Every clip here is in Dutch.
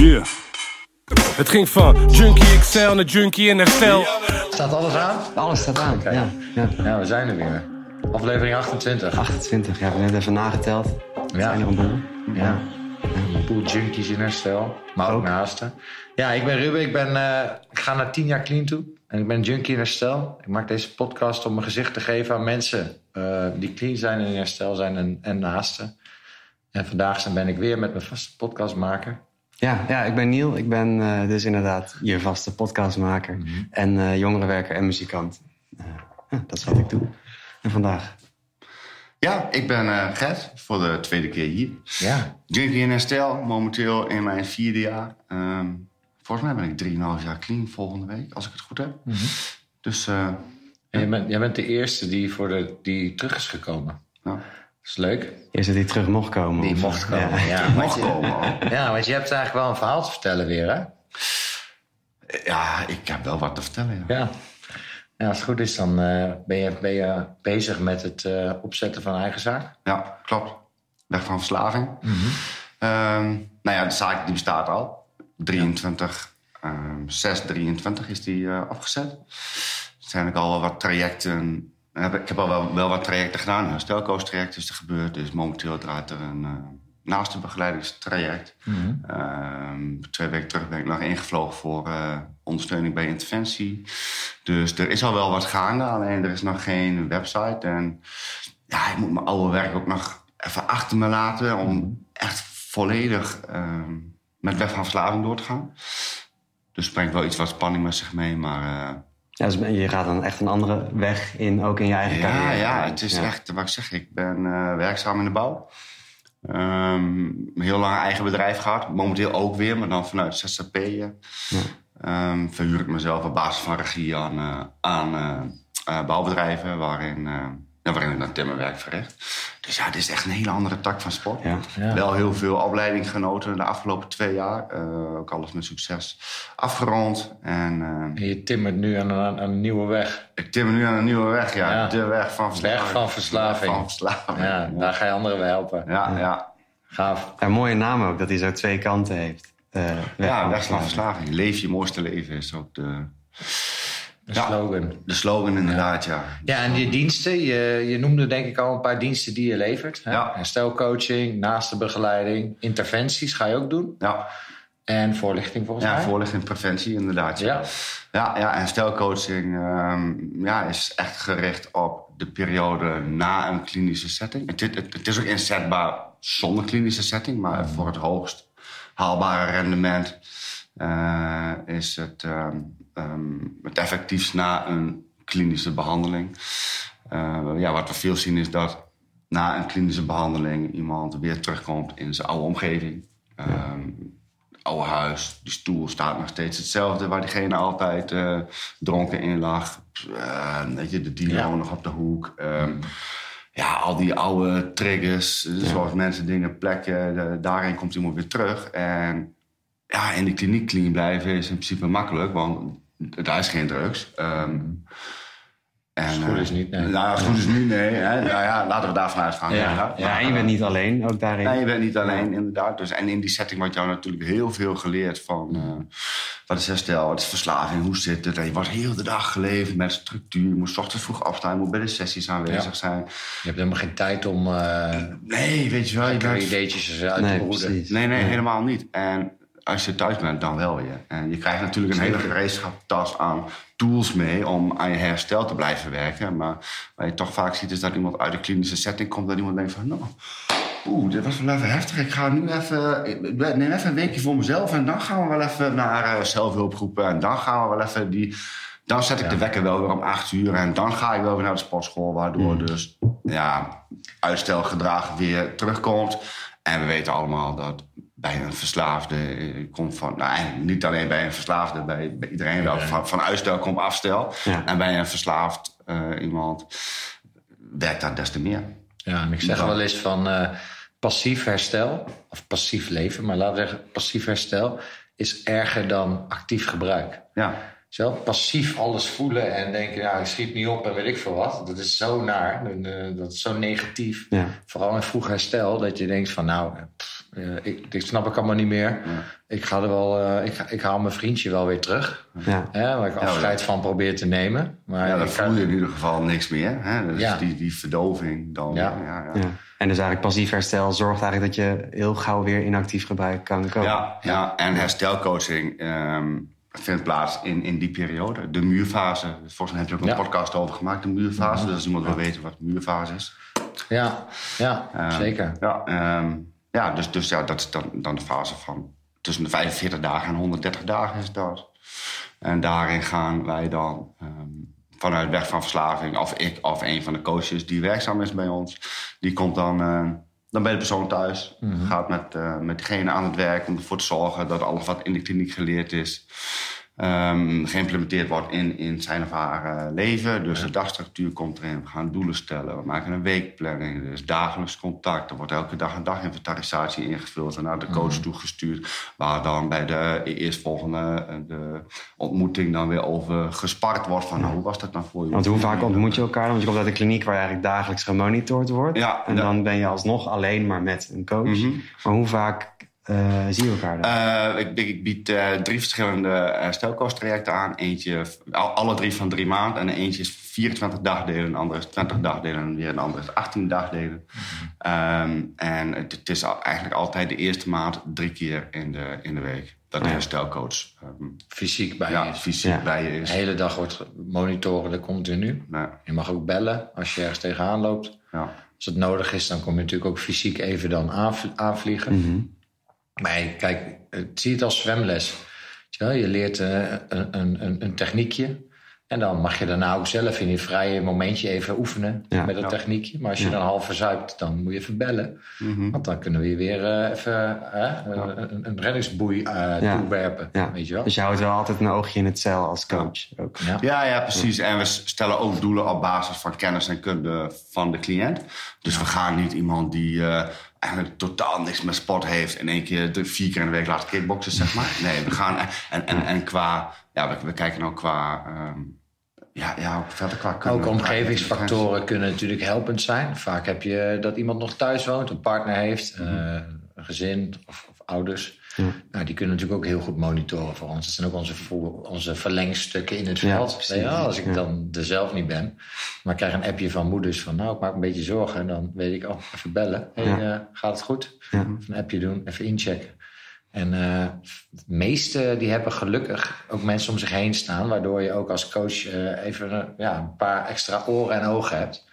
Yeah. Het ging van Junkie XL naar Junkie in herstel. Staat alles aan? Alles staat aan. Ja, ja. Ja, we zijn er weer. Aflevering 28. 28, ja, we hebben net even nageteld. Ja. Zijn er een boel? Ja. Een boel junkies in herstel. Maar ook Ook. naasten. Ja, ik ben Ruben. Ik, ben, eh, ik ga naar 10 jaar clean toe. En ik ben junkie in herstel. Ik maak deze podcast om mijn gezicht te geven aan mensen eh, die clean zijn en in herstel zijn en, en naasten. En vandaag ben ik weer met mijn vaste podcastmaker. Ja, ja, ik ben Niel. Ik ben eh, dus inderdaad je vaste podcastmaker. En eh, jongerenwerker en muzikant. Eh, dat is wat ik doe. En vandaag. Ja, ik ben eh Gert, voor de tweede keer hier. Ja. Junkie in herstel, momenteel in mijn vierde jaar. Ehm, volgens mij ben ik 3,5 jaar clean volgende week, als ik het goed heb. Dus eh, En jij, bent, jij bent de eerste die, voor de, die terug is gekomen. ja. Dat is leuk. Eerst dat hij terug mocht komen. Die mocht komen. Ja. Want je, komen. ja, want je hebt eigenlijk wel een verhaal te vertellen weer, hè? Ja, ik heb wel wat te vertellen. Ja. Ja. ja als het goed is, dan eh, ben, je, ben je bezig met het eh, opzetten van eigen zaak. Ja, klopt. Weg van verslaving. Ehm, nou ja, de zaak die bestaat al. 23, ehm 6, 23 is die eh, afgezet. Er zijn ook al wel wat trajecten. Heb- Ik heb al wel, wel wat trajecten gedaan. Een herstelcoach-traject is er gebeurd. Dus momenteel draait er een uh, naaste begeleidingstraject. Ehm, twee weken terug ben ik nog ingevlogen voor eh, ondersteuning bij interventie. Dus er is al wel wat gaande, alleen er is nog geen website. En ja, ik moet mijn oude werk ook nog even achter me laten om echt volledig ehm, met weg van verslaving door te gaan. Dus het brengt wel iets wat spanning met zich mee, maar eh, Ja, dus je gaat dan echt een andere weg in, ook in je eigen ja, carrière. ja, het is Ja. echt, wat ik zeg, ik ben eh, werkzaam in de bouw. Ehm, heel lang eigen bedrijf gehad, momenteel ook weer, maar dan vanuit ZZP. eh. Ehm, verhuur ik mezelf op basis van regie aan, eh, aan bouwbedrijven waarin, waarin ik dan timmerwerk verricht. Dus ja, dit is echt een hele andere tak van sport. Ja. Ja. Wel heel veel opleiding genoten de afgelopen twee jaar. Eh, ook alles met succes afgerond. En eh, En je timmert nu aan, aan, aan een nieuwe weg. ik timmer nu aan een nieuwe weg. Ja, Ja. de weg van verslaving. Weg van verslaving. Van verslaving. Ja, daar ga je anderen bij helpen. Ja, ja. Gaaf. Ja, mooie naam ook, dat hij zo twee kanten heeft. Eh, weg ja, van weg van verslaving. verslaving. Leef je mooiste leven is ook de, Een Ja. slogan. de slogan inderdaad, ja. Ja, en die diensten, je, je noemde denk ik al een paar diensten die je levert. Hè? Ja. Herstelcoaching, naaste begeleiding, interventies ga je ook doen. Ja, En voorlichting volgens ja mij. voorlichting preventie inderdaad. Ja. Ja, ja en stelcoaching ehm, ja, is echt gericht op de periode na een klinische setting. Het, het, het is ook inzetbaar zonder klinische setting, maar voor het hoogst haalbare rendement eh, is het, ehm, ehm, het effectiefst na een klinische behandeling. Eh, ja, wat we veel zien is dat na een klinische behandeling iemand weer terugkomt in zijn oude omgeving. Ehm, oude huis, die stoel staat nog steeds hetzelfde waar diegene altijd eh, dronken in lag. Weet je, de dealer Ja. nog op de hoek. Ehm, ja, al die oude triggers, eh, zoals mensen dingen plekken, daarin komt iemand weer terug. En ja, in de kliniek clean blijven is in principe makkelijk, want daar is geen drugs. Ehm, en, goed eh, is niet, nee. Nou, goed is niet, nee. Hè. Nou ja, laten we daarvan uitgaan. Ja. inderdaad. Ja, en je bent niet alleen, ook daarin. Nee, je bent niet alleen, inderdaad. Dus, en in die setting wordt jou natuurlijk heel veel geleerd van... eh, wat is herstel, wat is verslaving, hoe zit het? En je wordt heel de dag geleefd met structuur. Je moet 's ochtends vroeg opstaan, je moet bij de sessies aanwezig Ja. zijn. Je hebt helemaal geen tijd om uh, Nee, weet je wel. Je bent... ideetjes uit Nee, te broeden. precies. Nee, nee, helemaal niet. En als je thuis bent, dan wel weer. En je krijgt natuurlijk een hele gereedschaptas aan tools mee om aan je herstel te blijven werken. Maar wat je toch vaak ziet is dat iemand uit de klinische setting komt... dat iemand denkt van, nou, oeh, dit was wel even heftig. Ik ga nu even, neem even een weekje voor mezelf... en dan gaan we wel even naar eh, zelfhulpgroepen... en dan gaan we wel even die... Dan zet ik de wekker wel weer om acht uur... en dan ga ik wel weer naar de sportschool... waardoor dus ja, uitstelgedrag weer terugkomt... En we weten allemaal dat bij een verslaafde eh, komt van, nou, eigenlijk niet alleen bij een verslaafde, bij, bij iedereen wel, van, van uitstel komt afstel. Ja. En bij een verslaafd eh, iemand werkt dat des te meer. Ja, en ik zeg wel eens van eh, passief herstel, of passief leven, maar laten we zeggen passief herstel, is erger dan actief gebruik. Ja, Zo passief alles voelen en denken, ja, ik schiet niet op en weet ik veel wat. Dat is zo naar, dat is zo negatief. Ja. Vooral in vroeg herstel, dat je denkt van, nou, pff, Eh, ik, dit snap ik allemaal niet meer. Ik ga er wel, eh, ik, ik haal mijn vriendje wel weer terug. Ja. Hè, waar ik afscheid van probeer te nemen. Maar Ja, dan voel je in ieder geval niks meer. Hè? Dus Ja. die, die verdoving dan. Ja. Ja. Ja, Ja. En dus eigenlijk passief herstel zorgt eigenlijk dat je heel gauw weer inactief gebruik kan komen. Ja, ja, en herstelcoaching ehm, vindt plaats in, in die periode. De muurfase. Volgens mij heb je ook een Ja. podcast over gemaakt, de muurfase. Dus als iemand wil weten wat de muurfase is. Ja, ja Ehm, zeker. Ja, ehm, ja dus, dus ja, dat is dan, dan de fase van tussen de 45 dagen en 130 dagen is dat. En daarin gaan wij dan ehm, vanuit weg van verslaving, of ik of een van de coaches die werkzaam is bij ons, die komt dan, eh, dan bij de persoon thuis. Gaat met, eh, met diegene aan het werk om ervoor te zorgen dat alles wat in de kliniek geleerd is. Ehm, geïmplementeerd wordt in, in zijn of haar eh, leven. Dus de dagstructuur komt erin. We gaan doelen stellen. We maken een weekplanning. Er is dagelijks contact. Er wordt elke dag een daginventarisatie ingevuld en naar de coach toegestuurd. Waar dan bij de eerstvolgende eh, de ontmoeting dan weer over gespart wordt. Van nou, hoe was dat nou voor je? Want hoe vaak ontmoet je elkaar? Want je komt uit een kliniek waar je eigenlijk dagelijks gemonitord wordt. Ja, en dan ben je alsnog alleen maar met een coach. Mhm. Maar hoe vaak eh, zie je elkaar dan? Eh, ik, ik, ik bied eh, drie verschillende herstelkostrajecten aan. Eentje, al- alle drie van drie maanden. En eentje is 24 dagdelen, een andere is 20 dagdelen en weer een andere is 18 dagdelen. Ehm, en het, het is al- eigenlijk altijd de eerste maand drie keer in de, in de week. Dat de Ja. herstelcoach ehm, Fysiek bij ja, je. fysiek Ja. bij je De is. hele dag wordt monitoren continu. Je mag ook bellen als je ergens tegenaan loopt. ja. Als het nodig is, dan kom je natuurlijk ook fysiek even dan aanv- aanvliegen. Mhm. Maar kijk, eh, zie het als zwemles. Je, leert eh, een, een, een, een techniekje. En dan mag je daarna ook zelf in je vrije momentje even oefenen Ja. met dat Ja. techniekje. Maar als je dan half verzuipt, dan moet je even bellen. Mhm. Want dan kunnen we je weer eh, even een, een reddingsboei eh Ja. toewerpen. Ja. Weet je wel? Dus je houdt wel altijd een oogje in het cel als coach. Ook. Ja. Ja, ja, precies. En we stellen ook doelen op basis van kennis en kunde van de cliënt. Dus we gaan niet iemand die eh, eigenlijk totaal niks met sport heeft... in één keer drie, vier keer in de week laten kickboksen, zeg maar. Nee, we gaan... En, en, en qua... Ja, we, we kijken ook qua... ehm, ja, ja, ook verder qua. Ook omgevingsfactoren kunnen natuurlijk helpend zijn. Vaak heb je dat iemand nog thuis woont, een partner heeft, eh, een gezin of, of ouders. Nou, die kunnen natuurlijk ook heel goed monitoren voor ons. Dat zijn ook onze, onze verlengstukken in het Ja, veld. Ja, als ik Ja. dan er zelf niet ben, maar ik krijg een appje van moeders van... nou, ik maak een beetje zorgen. En dan weet ik, oh, even bellen. Hey, Ja. eh, gaat het goed? Ja. Even een appje doen, even inchecken. En eh, de meeste die hebben gelukkig ook mensen om zich heen staan... waardoor je ook als coach eh, even ja, een paar extra oren en ogen hebt.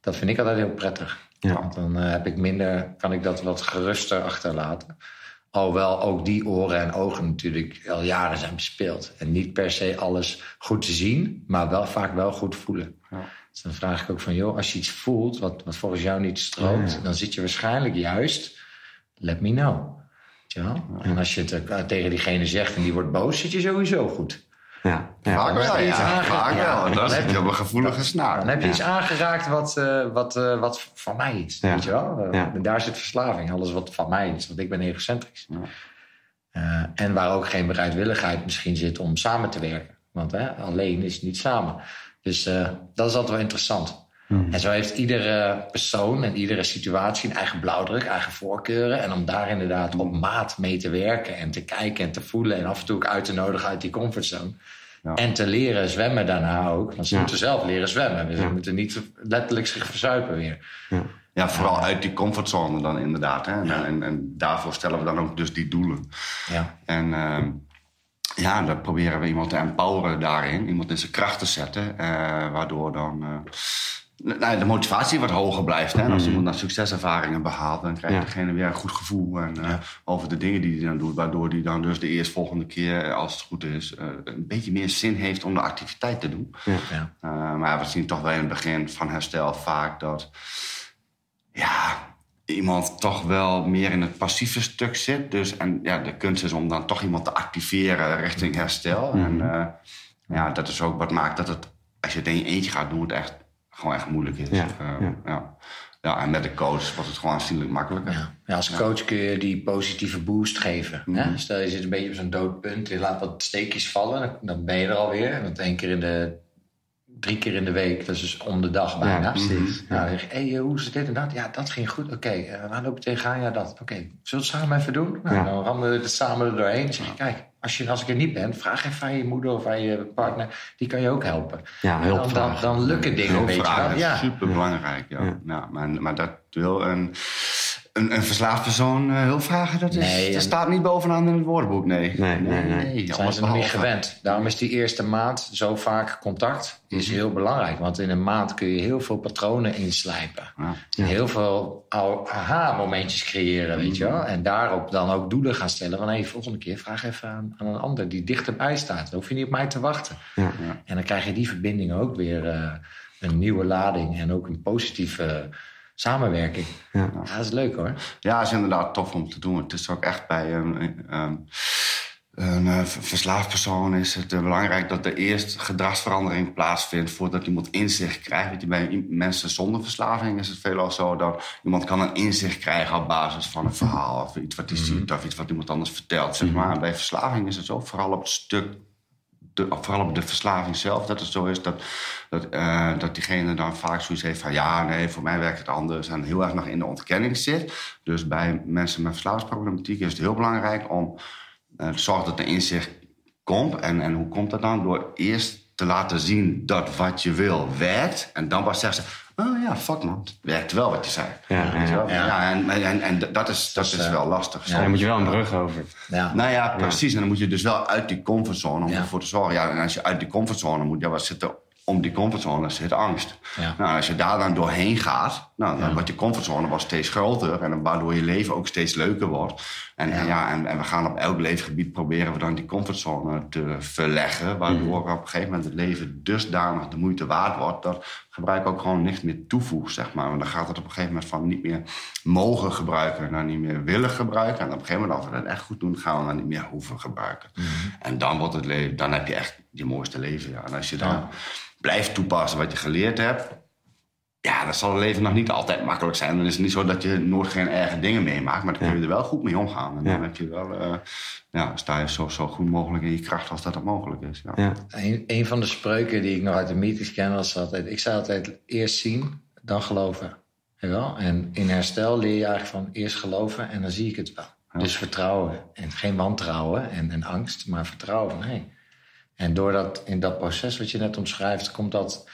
Dat vind ik altijd heel prettig. Ja. Want dan heb ik minder, kan ik dat wat geruster achterlaten. Alhoewel ook die oren en ogen natuurlijk al jaren zijn bespeeld. En niet per se alles goed te zien, maar wel vaak wel goed voelen. Ja. Dus dan vraag ik ook van, joh, als je iets voelt wat, wat volgens jou niet stroomt... dan zit je waarschijnlijk juist, let me know. Wel? En als je het eh, tegen diegene zegt en die wordt boos, zit je sowieso goed. Ja. Ja. Vaak wel, ja. aange- Vaak Ja, wel. dan Dat heb is je- op een gevoelige snaar. Dan heb je Ja. iets aangeraakt wat, eh, wat, eh, wat van mij is. Ja. Weet je wel? Eh, Ja. En daar zit verslaving. Alles wat van mij is. Want ik ben egocentrisch. Ja. Eh, en waar ook geen bereidwilligheid misschien zit om samen te werken. Want hè, alleen is niet samen. Dus eh, dat is altijd wel interessant. En zo heeft iedere persoon en iedere situatie een eigen blauwdruk, eigen voorkeuren. En om daar inderdaad op maat mee te werken en te kijken en te voelen. En af en toe ook uit te nodigen uit die comfortzone. Ja. En te leren zwemmen daarna ook. Want ze Ja. moeten zelf leren zwemmen. Dus Ja. ze moeten niet letterlijk zich verzuipen weer. Ja, vooral uit die comfortzone dan inderdaad. Hè? En, en, en daarvoor stellen we dan ook dus die doelen. Ja. En ehm, ja, dan proberen we iemand te empoweren daarin. Iemand in zijn kracht te zetten. eh, waardoor dan eh, nou, de motivatie wat hoger blijft. Hè? En als iemand dan succeservaringen behaalt... dan krijgt Ja. degene weer een goed gevoel en, eh, over de dingen die hij dan doet. Waardoor hij dan dus de eerstvolgende keer, eh, als het goed is... eh, een beetje meer zin heeft om de activiteit te doen. Ja. Uh, maar we zien toch wel in het begin van herstel vaak dat ja, iemand toch wel meer in het passieve stuk zit. Dus, en ja, de kunst is om dan toch iemand te activeren richting herstel. En uh, ja, dat is ook wat maakt dat het, als je het in je eentje gaat doen, het echt gewoon echt moeilijk is. Ja, Uh, ja. ja. Ja, en met de coach wordt het gewoon aanzienlijk makkelijker. Ja. Ja, als coach kun je die positieve boost geven. hè? Stel je zit een beetje op zo'n doodpunt, je laat wat steekjes vallen, dan- ben je er alweer. Want één keer in de drie keer in de week. Dat is dus om de dag bijna. Ja, precies. Nou, dan zeg ik, hey, hoe is het dit en dat? Ja, dat ging goed. Oké, eh, waar loop je tegenaan? Ja, dat. Oké, zullen we het samen even doen? Nou, Ja. Dan rammen we het samen er doorheen. Dan zeg je, kijk, als, je, als ik er niet ben, vraag even aan je moeder of aan je partner. Die kan je ook helpen. Ja, hulp dan, dan, dan lukken dingen een beetje. Hulpvragen is Ja. super belangrijk. Ja. Ja. Ja. maar, maar dat wil een, een, een verslaafd persoon eh, hulp vragen, dat, is, Nee, dat en- staat niet bovenaan in het woordenboek. Nee, Nee, nee, nee. zijn alles ze nog niet gewend. Daarom is die eerste maand zo vaak contact is Mhm. heel belangrijk. Want in een maand kun je heel veel patronen inslijpen. Ja. Heel veel aha-momentjes creëren, weet je Mhm. wel. En daarop dan ook doelen gaan stellen. Van, hé, volgende keer vraag even aan, aan een ander die dichterbij staat. Dan hoef je niet op mij te wachten. Ja. En dan krijg je die verbinding ook weer eh, een nieuwe lading. En ook een positieve samenwerking. Ja. Ja, dat is leuk hoor. Ja, is inderdaad tof om te doen. Het is ook echt bij een, een, een eh, verslaafd persoon is het eh, belangrijk dat er eerst gedragsverandering plaatsvindt voordat iemand inzicht krijgt. Bij mensen zonder verslaving is het veelal zo dat iemand kan een inzicht krijgen op basis van een verhaal of iets wat hij ziet of iets wat iemand anders vertelt. Zeg maar. En bij verslaving is het zo, vooral op het stuk vooral op de verslaving zelf, dat het zo is dat, dat, eh, dat diegene dan vaak zoiets heeft van ja, nee, voor mij werkt het anders en heel erg nog in de ontkenning zit. Dus bij mensen met verslavingsproblematiek is het heel belangrijk om eh, te zorgen dat er inzicht komt. En, en hoe komt dat dan? Door eerst te laten zien dat wat je wil werkt. En dan pas zeggen ze, oh ja, fuck man, het werkt wel wat je zei. Ja, ja. ja. en, en, en dat is, dat Dus, is eh, wel lastig. ja, Daar moet je wel een brug over. Ja. Nou ja, precies. En dan moet je dus wel uit die comfortzone om Ja. ervoor te zorgen. Ja, en als je uit die comfortzone moet, ja, wat zit er om die comfortzone? zit angst. Ja. Nou, als je daar dan doorheen gaat, nou, dan Ja. wordt je comfortzone wel steeds groter. En dan waardoor je leven ook steeds leuker wordt. En, en ja, en, en we gaan op elk leefgebied proberen we dan die comfortzone te verleggen. Waardoor op een gegeven moment het leven dusdanig de moeite waard wordt. Dat gebruik ook gewoon niks meer toevoegt, zeg maar. Want dan gaat het op een gegeven moment van niet meer mogen gebruiken naar niet meer willen gebruiken. En op een gegeven moment, als we dat echt goed doen, gaan we dan niet meer hoeven gebruiken. En dan wordt het leven, dan heb je echt je mooiste leven. Ja. En als je dan. Blijft toepassen wat je geleerd hebt. Ja, dan zal het leven nog niet altijd makkelijk zijn. Dan is het niet zo dat je nooit geen erge dingen meemaakt. Maar dan kun je er wel goed mee omgaan. En dan heb je wel, eh, ja, sta je zo, zo goed mogelijk in je kracht als dat ook mogelijk is. Ja. Ja. Een, een van de spreuken die ik nog uit de meetings ken was altijd... Ik zei altijd eerst zien, dan geloven. Wel? En in herstel leer je eigenlijk van eerst geloven en dan zie ik het wel. Dus vertrouwen. En geen wantrouwen en, en angst, maar vertrouwen van... En doordat in dat proces wat je net omschrijft... komt dat,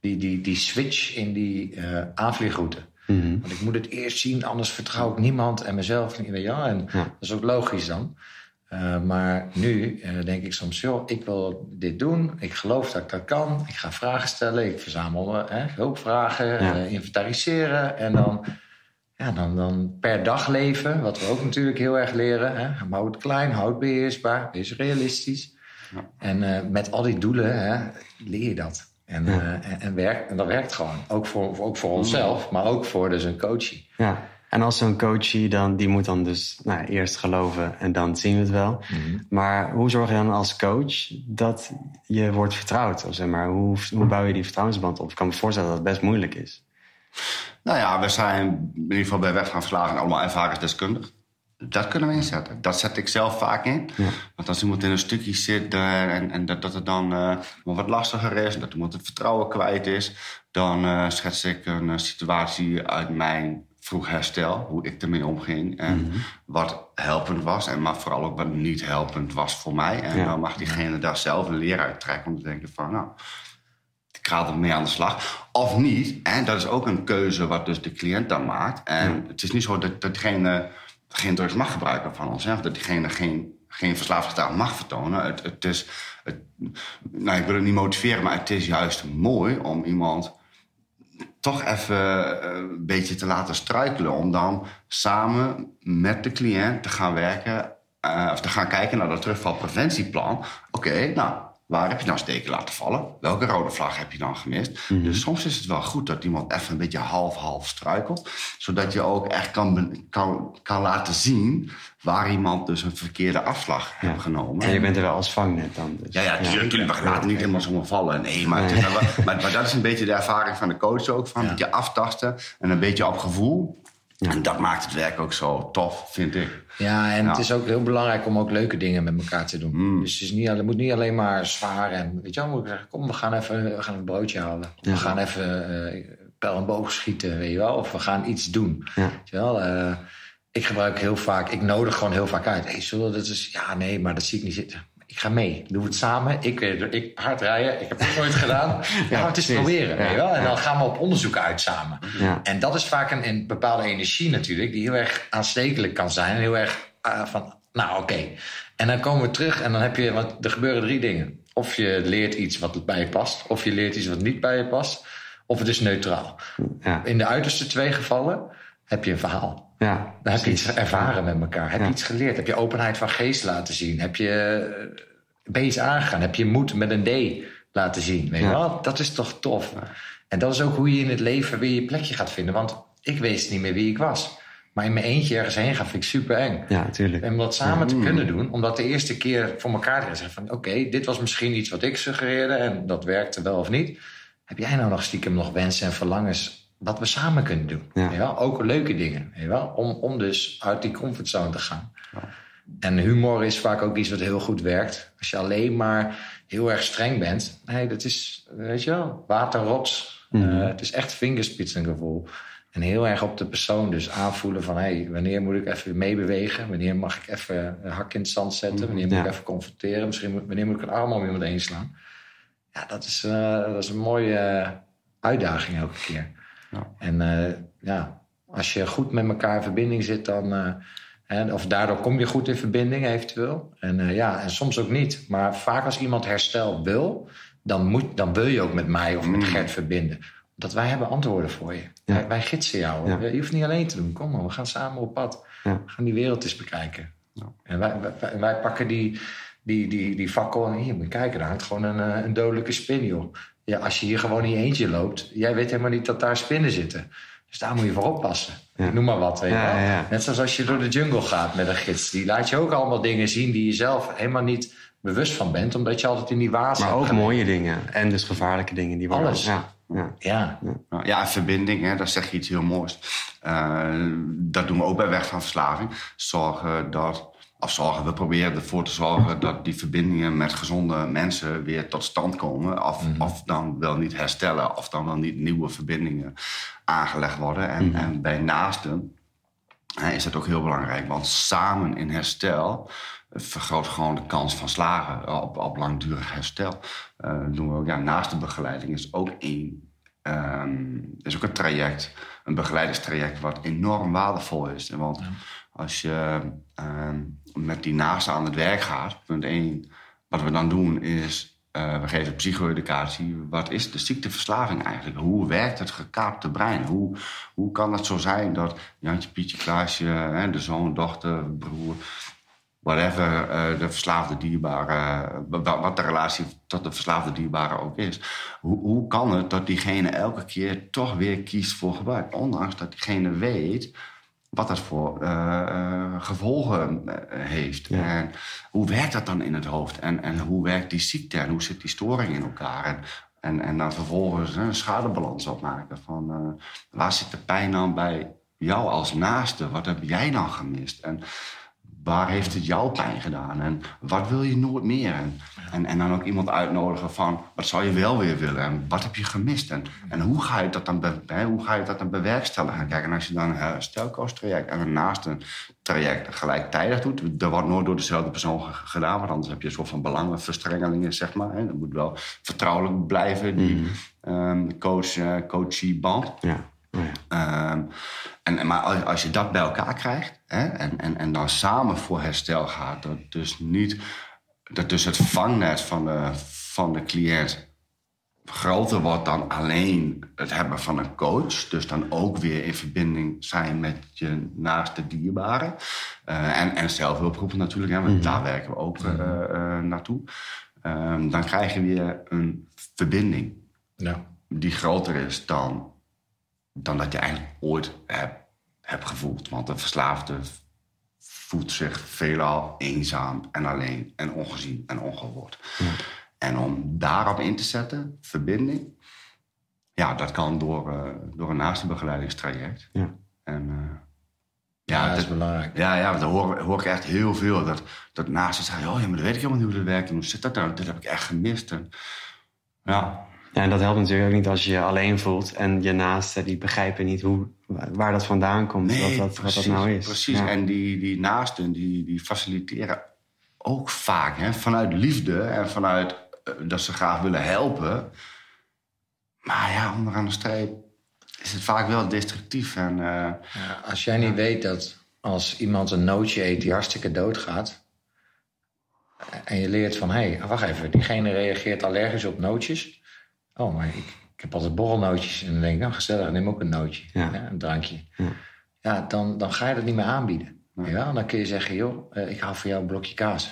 die, die, die switch in die eh aanvliegroute. Mhm. Want ik moet het eerst zien, anders vertrouw ik niemand en mezelf niet. Je wel? En Ja. dat is ook logisch dan. Uh, maar nu uh, denk ik soms, joh, ik wil dit doen. Ik geloof dat ik dat kan. Ik ga vragen stellen. Ik verzamel uh, hulpvragen, Ja. inventariseren. En dan, ja, dan, dan per dag leven, wat we ook natuurlijk heel erg leren. Hè? Hou het klein, hou het beheersbaar, wees realistisch. En uh, met al die doelen hè, leer je dat. En, Ja. en, en, werkt, en dat werkt gewoon. Ook voor, ook voor onszelf, maar ook voor dus een coachie. Ja, en als zo'n coachie dan, die moet dan dus nou, eerst geloven en dan zien we het wel. Maar hoe zorg je dan als coach dat je wordt vertrouwd? Of zeg maar, hoe, hoe bouw je die vertrouwensband op? Ik kan me voorstellen dat het best moeilijk is. Nou ja, we zijn in ieder geval bij Weg van Verslagen allemaal ervaringsdeskundig. Dat kunnen we inzetten. Dat zet ik zelf vaak in. Ja. Want als iemand in een stukje zit en, en dat, dat het dan uh, wat lastiger is, dat iemand het vertrouwen kwijt is, dan uh, schets ik een situatie uit mijn vroeg herstel, hoe ik ermee omging en Mhm. wat helpend was, en maar vooral ook wat niet helpend was voor mij. En Ja. dan mag diegene daar zelf een leer uit trekken om te denken van, nou, ik ga er mee aan de slag. Of niet. En dat is ook een keuze wat dus de cliënt dan maakt. En het is niet zo dat, dat diegene geen drugs mag gebruiken van ons. Of dat diegene geen, geen verslavingsgedrag mag vertonen. Het, het is, het, nou, ik wil het niet motiveren, maar het is juist mooi om iemand toch even eh, een beetje te laten struikelen. Om dan samen met de cliënt te gaan werken. eh, of te gaan kijken naar dat terugvalpreventieplan. Oké, nou, waar heb je nou steken laten vallen? Welke rode vlag heb je dan gemist? Dus soms is het wel goed dat iemand even een beetje half-half struikelt. Zodat je ook echt kan, kan, kan laten zien waar iemand dus een verkeerde afslag heeft genomen. En je bent er wel als vangnet dan. Dus. Ja, ja, natuurlijk. We laten niet helemaal zomaar vallen. Nee, maar, wel- maar, maar dat is een beetje de ervaring van de coach ook. Van Ja. een beetje aftasten en een beetje op gevoel. En dat maakt het werk ook zo tof, vind ik. Ja, en Ja. het is ook heel belangrijk om ook leuke dingen met elkaar te doen. Mm. Dus het, is niet, het moet niet alleen maar zwaar en weet je wel, moet ik zeggen, kom, we gaan even we gaan een broodje halen. Ja. We gaan even eh pijl en boog schieten, weet je wel. Of we gaan iets doen. Ja. Weet je wel, eh, ik gebruik heel vaak, ik nodig gewoon heel vaak uit. Hey, zullen we dat is, ja, nee, maar dat zie ik niet zitten. Ik ga mee. Doen we het samen. Ik, eh, ik hard rijden. Ik heb het nooit gedaan. Ja, maar het is precies. proberen. Ja, Weet je wel? En ja. dan gaan we op onderzoek uit samen. Ja. En dat is vaak een, een bepaalde energie natuurlijk, die heel erg aanstekelijk kan zijn. En heel erg eh, van, nou oké. En dan komen we terug en dan heb je, want er gebeuren drie dingen. Of je leert iets wat bij je past, of je leert iets wat niet bij je past, of het is neutraal. Ja. In de uiterste twee gevallen heb je een verhaal. Ja. Dan heb je iets ervaren met elkaar. Heb Ja. je iets geleerd? Heb je openheid van geest laten zien? Heb je, eh, ben je iets aangegaan? Heb je moed met een D laten zien? Weet je Ja. wel? Dat is toch tof? En dat is ook hoe je in het leven weer je plekje gaat vinden. Want ik wist niet meer wie ik was. Maar in mijn eentje ergens heen gaan vind ik super eng. Ja, natuurlijk. En om dat samen te kunnen doen, om dat de eerste keer voor elkaar te zeggen van oké, dit was misschien iets wat ik suggereerde en dat werkte wel of niet. Heb jij nou nog stiekem nog wensen en verlangens wat we samen kunnen doen? Ja. Wel? Ook leuke dingen, wel? Om, om dus uit die comfortzone te gaan. En humor is vaak ook iets wat heel goed werkt. Als je alleen maar heel erg streng bent, nee, dat is, weet je wel, waterrots. Mhm. Eh, het is echt vingerspitsengevoel. En heel erg op de persoon dus aanvoelen van... Hey, wanneer moet ik even meebewegen? Wanneer mag ik even een hak in het zand zetten? Wanneer moet Ja. ik even confronteren? Misschien moet, wanneer moet ik een arm om iemand heen slaan? Ja, dat is, eh, dat is een mooie eh, uitdaging elke keer. Ja. En eh, ja, als je goed met elkaar in verbinding zit, dan... eh, of daardoor kom je goed in verbinding eventueel. En eh, ja, en soms ook niet. Maar vaak als iemand herstel wil... dan, moet, dan wil je ook met mij of met Gert verbinden. Dat wij hebben antwoorden voor je. Ja. Wij, wij gidsen jou. Ja. Je hoeft niet alleen te doen. Kom maar, we gaan samen op pad. Ja. We gaan die wereld eens bekijken. En wij, wij, wij pakken die, die, die, die fakkel en hier, moet je kijken, daar hangt gewoon een, een dodelijke spin, joh. Ja, als je hier gewoon in je eentje loopt, jij weet helemaal niet dat daar spinnen zitten. Dus daar moet je voor oppassen. Ja. Ik noem maar wat, weet je Ja, wel. ja, ja. Net zoals als je door de jungle gaat met een gids. Die laat je ook allemaal dingen zien die je zelf helemaal niet bewust van bent. Omdat je altijd in die waas Maar ook mooie dingen. En dus gevaarlijke dingen. Die worden Alles. Ja, ja. Ja, verbinding, hè, daar zeg je iets heel moois. Eh, dat doen we ook bij Weg van Verslaving. Zorgen dat, of zorgen, we proberen ervoor te zorgen dat die verbindingen met gezonde mensen weer tot stand komen. Of, of dan wel niet herstellen, of dan wel niet nieuwe verbindingen aangelegd worden. En, en bij naasten hè, is dat ook heel belangrijk, want samen in herstel vergroot gewoon de kans van slagen op, op langdurig herstel. Eh, doen we ook, ja, naast de begeleiding is ook één Ehm, is ook een traject, een begeleidingstraject, wat enorm waardevol is. Want als je ehm, met die naasten aan het werk gaat, punt één, wat we dan doen is, eh, we geven psycho-educatie. Wat is de ziekteverslaving eigenlijk? Hoe werkt het gekaapte brein? Hoe, hoe kan het zo zijn dat Jantje, Pietje, Klaasje, hè, de zoon, dochter, broer, whatever eh, de verslaafde dierbare, wa- wat de relatie tot de verslaafde dierbare ook is. Hoe, hoe kan het dat diegene elke keer toch weer kiest voor gebruik? Ondanks dat diegene weet wat dat voor eh, eh, gevolgen eh, heeft. Ja. En hoe werkt dat dan in het hoofd? En, en hoe werkt die ziekte en hoe zit die storing in elkaar? En, en, en dan vervolgens een schadebalans opmaken van waar zit de pijn dan bij jou als naaste? Wat heb jij dan gemist? En waar heeft het jou pijn gedaan? En wat wil je nooit meer? En, en, en dan ook iemand uitnodigen van wat zou je wel weer willen? En wat heb je gemist? En, en hoe, ga je dat dan be, hoe ga je dat dan bewerkstelligen? Kijk, en als je dan een herstelkoolstraject en een naast een traject gelijktijdig doet, dat wordt nooit door dezelfde persoon ge- gedaan, want anders heb je een soort van belangenverstrengelingen, zeg maar. Hè. Dat moet wel vertrouwelijk blijven, die ehm, coach, eh, coachie-band. Ja. Oh, ja. Ehm, en, en- maar als, als je dat bij elkaar krijgt hè, en, en, en dan samen voor herstel gaat, dat dus niet dat dus het vangnet van de, van de cliënt groter wordt dan alleen het hebben van een coach. Dus dan ook weer in verbinding zijn met je naaste dierbaren. Eh, en, en zelfhulpgroepen natuurlijk, hè, want daar werken we ook eh, eh, naartoe. Ehm, dan krijg je weer een verbinding ja. die groter is dan, dan dat je eigenlijk ooit hebt, hebt gevoeld. Want een verslaafde voelt zich veelal eenzaam en alleen en ongezien en ongehoord. En om daarop in te zetten, verbinding, ja, dat kan door, eh, door een naaste begeleidingstraject. Ja. En Ja, dat dat- is belangrijk. Ja, ja, daar hoor, hoor ik echt heel veel. Dat, dat naasten zeggen, oh ja, maar dat weet ik helemaal niet hoe dat werkt. En hoe zit dat nou? Dit heb ik echt gemist. En, Ja, en dat helpt natuurlijk ook niet als je je alleen voelt en je naasten die begrijpen niet hoe, waar dat vandaan komt, wat, dat, wat dat nou is. Precies. Ja. En die, die naasten, die, die faciliteren ook vaak hè, vanuit liefde en vanuit eh, dat ze graag willen helpen. Maar ja, onderaan de streep is het vaak wel destructief. En, eh, Ja, als jij niet weet dat als iemand een nootje eet die hartstikke doodgaat. en je leert van hé, hey, wacht even, diegene reageert allergisch op nootjes. Oh, maar ik, ik heb altijd borrelnootjes. En dan denk ik, nou gezellig, neem ook een nootje, Ja. ja, een drankje. Ja. Ja, dan, dan ga je dat niet meer aanbieden. Ja. dan kun je zeggen, joh, eh, ik hou voor jou een blokje kaas.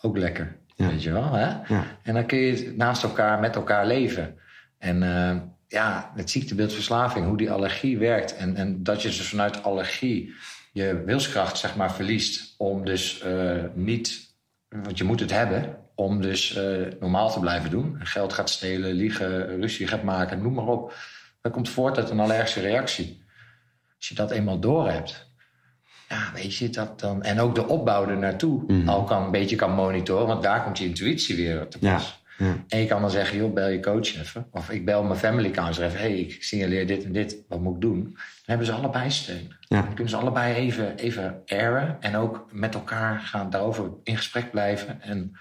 Ook lekker, weet je wel. Hè? En dan kun je naast elkaar, met elkaar leven. En eh, ja, het ziektebeeldverslaving, hoe die allergie werkt. En, en dat je dus vanuit allergie je wilskracht zeg maar verliest. Om dus eh, niet, want je moet het hebben, om dus eh, normaal te blijven doen. Geld gaat stelen, liegen, ruzie gaat maken, noem maar op. Dat komt voort uit een allergische reactie. Als je dat eenmaal door hebt, ja, weet je dat dan. En ook de opbouw er naartoe Mhm. al kan een beetje kan monitoren, want daar komt je intuïtie weer te pas. ja. En je kan dan zeggen, joh, bel je coach even. Of ik bel mijn family counselor even. hey, ik signaleer dit en dit. Wat moet ik doen? Dan hebben ze allebei steun. Ja. Dan kunnen ze allebei even, even airen. En ook met elkaar gaan daarover in gesprek blijven. En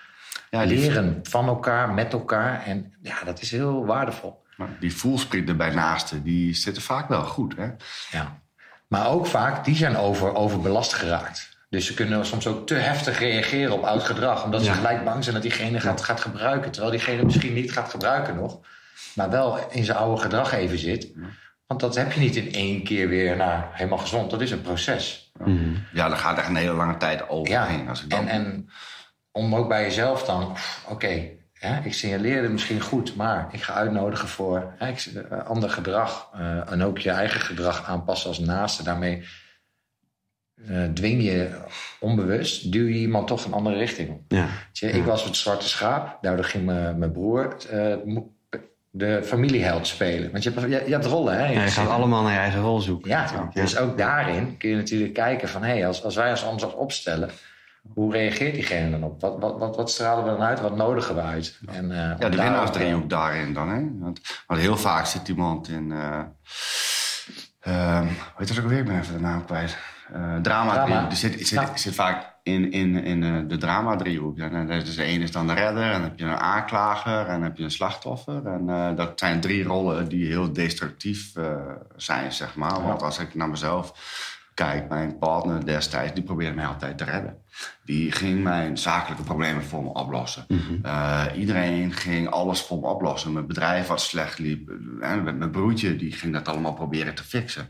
ja, die, leren van elkaar, met elkaar. En ja, dat is heel waardevol. die voelsprieten bij naasten, die zitten vaak wel goed. Hè? Ja. Maar ook vaak, die zijn over, overbelast geraakt. Dus ze kunnen soms ook te heftig reageren op oud gedrag. Omdat ze gelijk bang zijn dat diegene gaat, gaat gebruiken. Terwijl diegene misschien niet gaat gebruiken nog. Maar wel in zijn oude gedrag even zit. Want dat heb je niet in één keer weer naar helemaal gezond. Dat is een proces. Mhm. Ja, daar gaat echt een hele lange tijd overheen. Ja, Als ik dan, en, en om ook bij jezelf dan... Oké, hè, ik signaleerde misschien goed, maar ik ga uitnodigen voor hè, ik, eh, ander gedrag. eh, en ook je eigen gedrag aanpassen als naaste. Daarmee eh, dwing je onbewust, duw je iemand toch een andere richting op. Ja. Weet je, Ik was het zwarte schaap, daardoor ging mijn broer de familieheld spelen. Want je hebt, je, je hebt rollen, hè? Ja, je gaat allemaal naar je eigen rol zoeken. Ja, dus ook daarin kun je natuurlijk kijken van... hé, als, als wij ons anders opstellen, hoe reageert diegene dan op? Wat, wat, wat, wat stralen we dan uit? Wat nodigen we uit? En, eh, Ja, de winnaarsdriehoek daarin dan. Hè? Want, want heel vaak zit iemand in... weet je wat ook weer? Ik ben even de naam kwijt. Eh drama. Drama. Die zit, zit, Ja. zit vaak in, in, in de drama-driehoek. En, eh, dus de een is dan de redder, en dan heb je een aanklager en dan heb je een slachtoffer. En dat zijn drie rollen die heel destructief zijn, zeg maar. Want als ik naar mezelf kijk, mijn partner destijds, die probeerde mij altijd te redden. Die ging mijn zakelijke problemen voor me oplossen. Eh, iedereen ging alles voor me oplossen. Mijn bedrijf wat slecht liep. eh, En met mijn broertje, die ging dat allemaal proberen te fixen.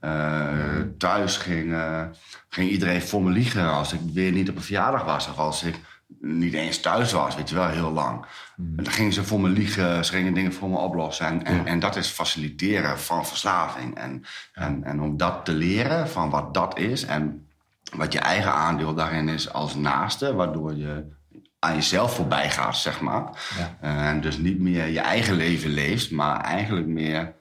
Eh, Thuis ging, eh, ging iedereen voor me liegen als ik weer niet op een verjaardag was. Of als ik niet eens thuis was, weet je wel, heel lang. En dan gingen ze voor me liegen, ze gingen dingen voor me oplossen. En, en, en dat is faciliteren van verslaving. En, en, en om dat te leren, van wat dat is... en wat je eigen aandeel daarin is als naaste... waardoor je aan jezelf voorbij gaat, zeg maar. Ja. Eh, en dus niet meer je eigen leven leeft... maar eigenlijk meer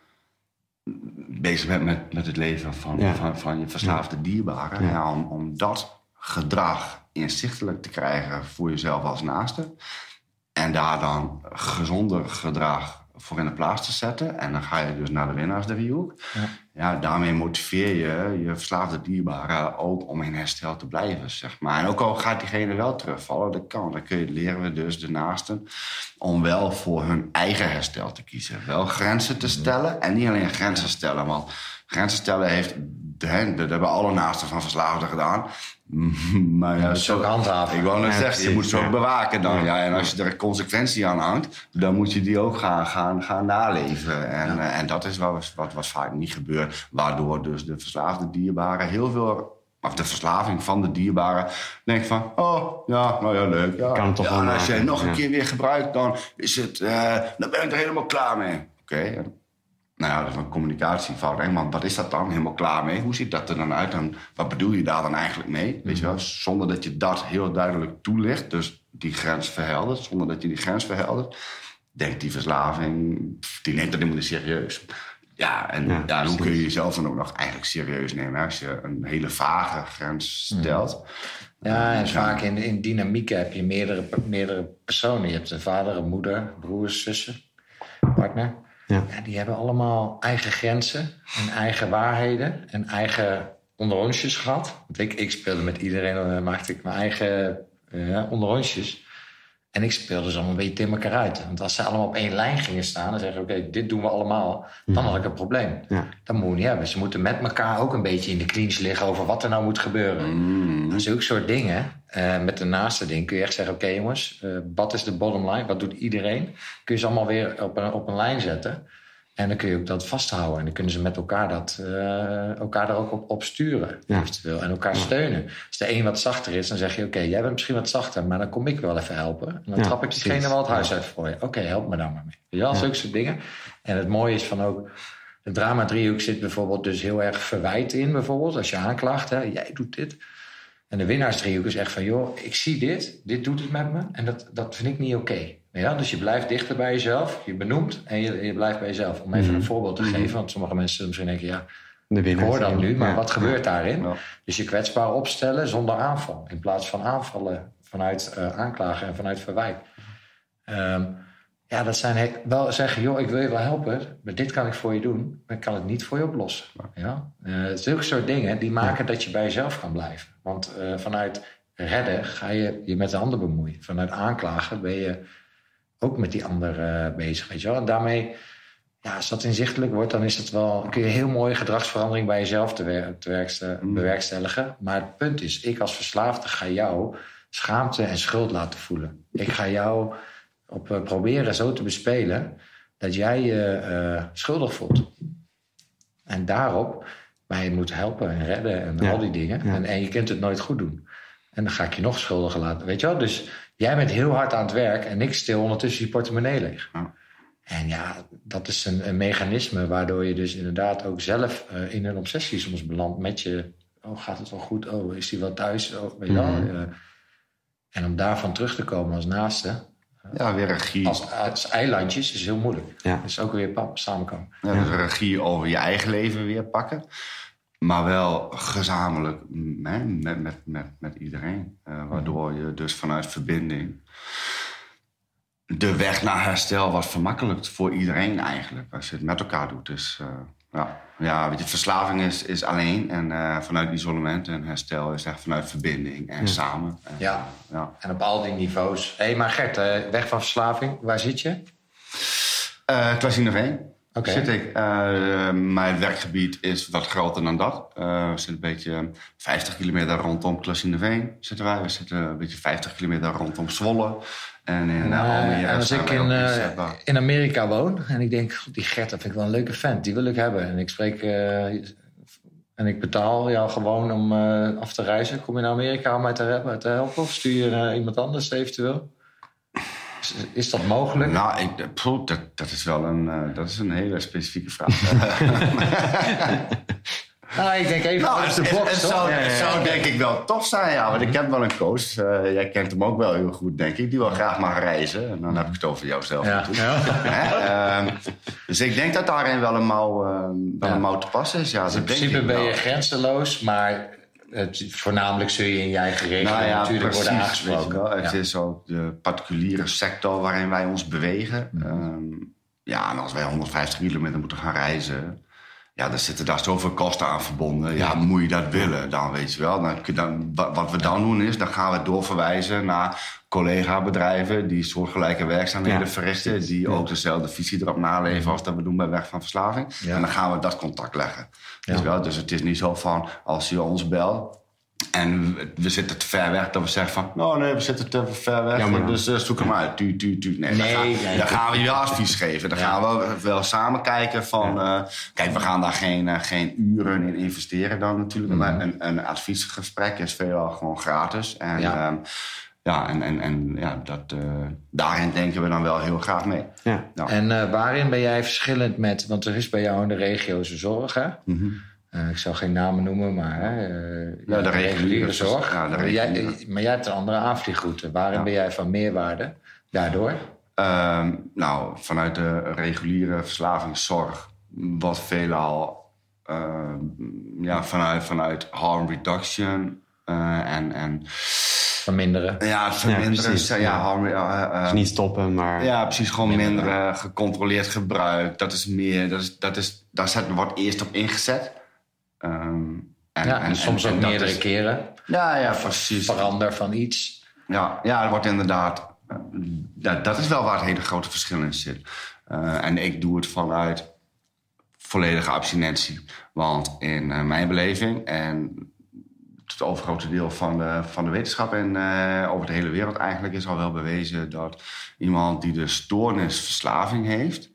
bezig bent met, met het leven van, van, van je verslaafde dierbaren. Om, om dat gedrag inzichtelijk te krijgen voor jezelf als naaste. En daar dan gezonder gedrag voor in de plaats te zetten. En dan ga je dus naar de winnaarsdriehoek. Ja. Ja, daarmee motiveer je je verslaafde dierbaren ook om in herstel te blijven, zeg maar. En ook al gaat diegene wel terugvallen, dat kan. Dan kun je, leren we dus de naasten om wel voor hun eigen herstel te kiezen. Wel grenzen te stellen en niet alleen grenzen stellen. Want grenzen stellen heeft, hè, dat hebben alle naasten van verslaafden gedaan. Maar ja, Dat is ook handhaven. ik wou net Ja, zeggen, je moet ze ook ja. bewaken dan. Ja. En als je er een consequentie aan hangt, dan moet je die ook gaan, gaan, gaan naleven. En, eh, en dat is wat, wat, wat vaak niet gebeurt. Waardoor dus de verslaafde dierbaren heel veel... Of de verslaving van de dierbaren denkt van... Oh, ja, nou ja, leuk. Ja. Kan het toch ja, wel en als je nog een ja. keer weer gebruikt, dan, is het, eh, dan ben ik er helemaal klaar mee. Oké, nou ja, een communicatiefout. Wat is dat dan? Helemaal klaar mee? Hoe ziet dat er dan uit? En wat bedoel je daar dan eigenlijk mee? Weet je wel? Zonder dat je dat heel duidelijk toelicht. Dus die grens verheldert. Zonder dat je die grens verheldert. Denkt die verslaving, die neemt dat helemaal niet serieus. Ja, en, Ja, hoe kun je jezelf dan ook nog eigenlijk serieus nemen als je een hele vage grens stelt? Ja, en vaak in, in dynamieken heb je meerdere, meerdere personen. Je hebt een vader, een moeder, broers, zussen, partner. Ja. Ja, die hebben allemaal eigen grenzen en eigen waarheden en eigen onderonsjes gehad. Want ik, ik speelde met iedereen, dan maakte ik mijn eigen eh onderonsjes. En ik speelde ze allemaal een beetje tegen elkaar uit. Want als ze allemaal op één lijn gingen staan en zeggen: Oké, dit doen we allemaal, dan had ik een probleem. Ja. Dat moet je niet hebben. Ze moeten met elkaar ook een beetje in de clinch liggen over wat er nou moet gebeuren. Mm. Zulke soort dingen. Eh, met de naaste ding kun je echt zeggen: Oké, jongens, eh, wat is de bottom line? Wat doet iedereen? Kun je ze allemaal weer op een, op een lijn zetten. En dan kun je ook dat vasthouden. En dan kunnen ze met elkaar, dat, eh, elkaar er ook op, op sturen, Ja. eventueel. En elkaar steunen. Als de een wat zachter is, dan zeg je: Oké, jij bent misschien wat zachter, maar dan kom ik wel even helpen. En dan Ja, trap ik diegene wel het huis uit voor je. Oké, help me daar maar mee. Ja, zulke soort dingen. En het mooie is van ook. De drama-driehoek zit bijvoorbeeld dus heel erg verwijt in, bijvoorbeeld. Als je aanklaagt, hè, jij doet dit. En de winnaarsdriehoek is echt van, joh, ik zie dit, dit doet het met me en dat, dat vind ik niet oké. Ja, dus je blijft dichter bij jezelf, je benoemt en je, je blijft bij jezelf. Om even een voorbeeld te geven, want sommige mensen misschien denken, ja, De ik hoor dat nu, maar Ja. wat gebeurt daarin? Ja. Dus je kwetsbaar opstellen zonder aanval, in plaats van aanvallen vanuit eh, aanklagen en vanuit verwijt. Ehm, ja, dat zijn wel zeggen, joh, ik wil je wel helpen, maar dit kan ik voor je doen, maar ik kan het niet voor je oplossen. Ja? Eh, zulke soort dingen die maken dat je bij jezelf kan blijven. Want eh, vanuit redden ga je je met de ander bemoeien. Vanuit aanklagen ben je ook met die ander eh, bezig, weet je wel. En daarmee, ja, als dat inzichtelijk wordt, dan is het wel, kun je heel mooie gedragsverandering bij jezelf te wer- te werkste- bewerkstelligen. Maar het punt is, ik als verslaafde ga jou schaamte en schuld laten voelen. Ik ga jou op eh, proberen zo te bespelen dat jij je schuldig voelt. En daarop mij moet helpen en redden en Ja. al die dingen. Ja. En, en je kunt het nooit goed doen. En dan ga ik je nog schuldiger laten. Weet je wel? Dus jij bent heel hard aan het werk en ik stil ondertussen je portemonnee leeg. Ja. En ja, dat is een, een mechanisme waardoor je dus inderdaad ook zelf eh, in een obsessie soms belandt met je. Oh, gaat het wel goed? Oh, is hij wel thuis? Oh, weet je wel? Mhm. Eh, en om daarvan terug te komen als naaste, Ja, weer regie. als, als eilandjes, is heel moeilijk. Ja. Dus ook weer samenkomen. Ja, dus regie over je eigen leven weer pakken. Maar wel gezamenlijk mm, hè, met, met, met, met iedereen. Eh, waardoor je dus vanuit verbinding... de weg naar herstel wat vermakkelijkt voor iedereen eigenlijk. Als je het met elkaar doet. Dus eh, ja, ja weet je, verslaving is, is alleen. En eh, vanuit isolement en herstel is echt vanuit verbinding en samen. En, Ja. ja. En op al die niveaus. Hé, hey, maar Gert, eh, weg van verslaving, waar zit je? Eh Klasineveen Oké. zit ik. Eh, mijn werkgebied is wat groter dan dat. Eh, we zitten een beetje 50 kilometer rondom Klasineveen zitten wij. We zitten een beetje 50 kilometer rondom Zwolle. En in eh, eh, en als ik in, eh, in Amerika woon en ik denk, God, die Gert, dat vind ik wel een leuke vent, die wil ik hebben. En ik spreek en ik betaal jou gewoon om af te reizen. Kom je naar Amerika om mij te, helpen- te helpen of stuur je iemand anders eventueel? Is, is dat mogelijk? Nou, ik, dat, dat, is wel een, dat is een hele specifieke vraag. Nou, ik denk even Nou, uit de box, het zou, het denk ik wel tof zijn, ja. Want ik heb wel een coach. eh, jij kent hem ook wel heel goed, denk ik. Die wil graag mag reizen. En dan heb ik het over jouzelf Ja. Ehm, dus ik denk dat daarin wel een mouw, eh, wel Ja. een mouw te passen is. Ja, Dus in dat denk principe ik ben je grenzeloos, maar het, voornamelijk zul je in je eigen regio Nou ja, natuurlijk worden precies, je aangesproken. Het is ook de particuliere sector waarin wij ons bewegen. Mhm. Ehm, ja, en als wij 150 kilometer moeten gaan reizen... Ja, dan zitten daar zoveel kosten aan verbonden. Ja, moet je dat willen dan, weet je wel. Dan, dan, wa- wat we dan doen is, dan gaan we doorverwijzen naar collega-bedrijven... die soortgelijke werkzaamheden Ja, verrichten... die ook dezelfde visie erop naleven als dat we doen bij Weg van Verslaving. En dan gaan we dat contact leggen. Ja. Weet je wel? Dus het is niet zo van, als je ons belt... En we- zitten te ver weg dat we zeggen van... Nou nee, we zitten te ver weg, dus eh, zoek hem uit. Tu, tu, tu. Nee, Nee, dan, gaan, nee. dan gaan we je advies geven. Dan Ja. gaan we wel samen kijken van... eh, kijk, we gaan daar geen, eh, geen uren in investeren dan natuurlijk. Mhm. Maar een, een adviesgesprek is veelal gewoon gratis. En Ja. ja, ja, en, en, en ja, dat, daarin denken we dan wel heel graag mee. Ja. En waarin ben jij verschillend met, want er is bij jou in de regio zorg, hè? Mhm. Eh, ik zal geen namen noemen, maar eh, Ja, de reguliere zorg. ja, de maar, jij, reguliere. maar jij hebt een andere aanvliegroute. Waarin Ja. ben jij van meerwaarde daardoor? Ehm, nou, vanuit de reguliere verslavingszorg wat veelal uh, ja, vanuit, vanuit harm reduction uh, en, en verminderen. Ja, het verminderen. Ja, precies, ja, harm, uh, dus niet stoppen, maar. Ja, precies. Gewoon minderen, gecontroleerd gebruik. Dat is meer. Dat is, dat is, daar wordt eerst op ingezet. Um, en, ja, en, en soms ook meerdere keren. Ja, ja, precies. Verander van iets. Ja, ja, er wordt inderdaad. Dat, dat is wel waar het hele grote verschil in zit. Uh, en ik doe het vanuit volledige abstinentie. Want in uh, mijn beleving en het overgrote deel van de, van de wetenschap en uh, over de hele wereld eigenlijk is al wel bewezen dat iemand die de stoornisverslaving heeft,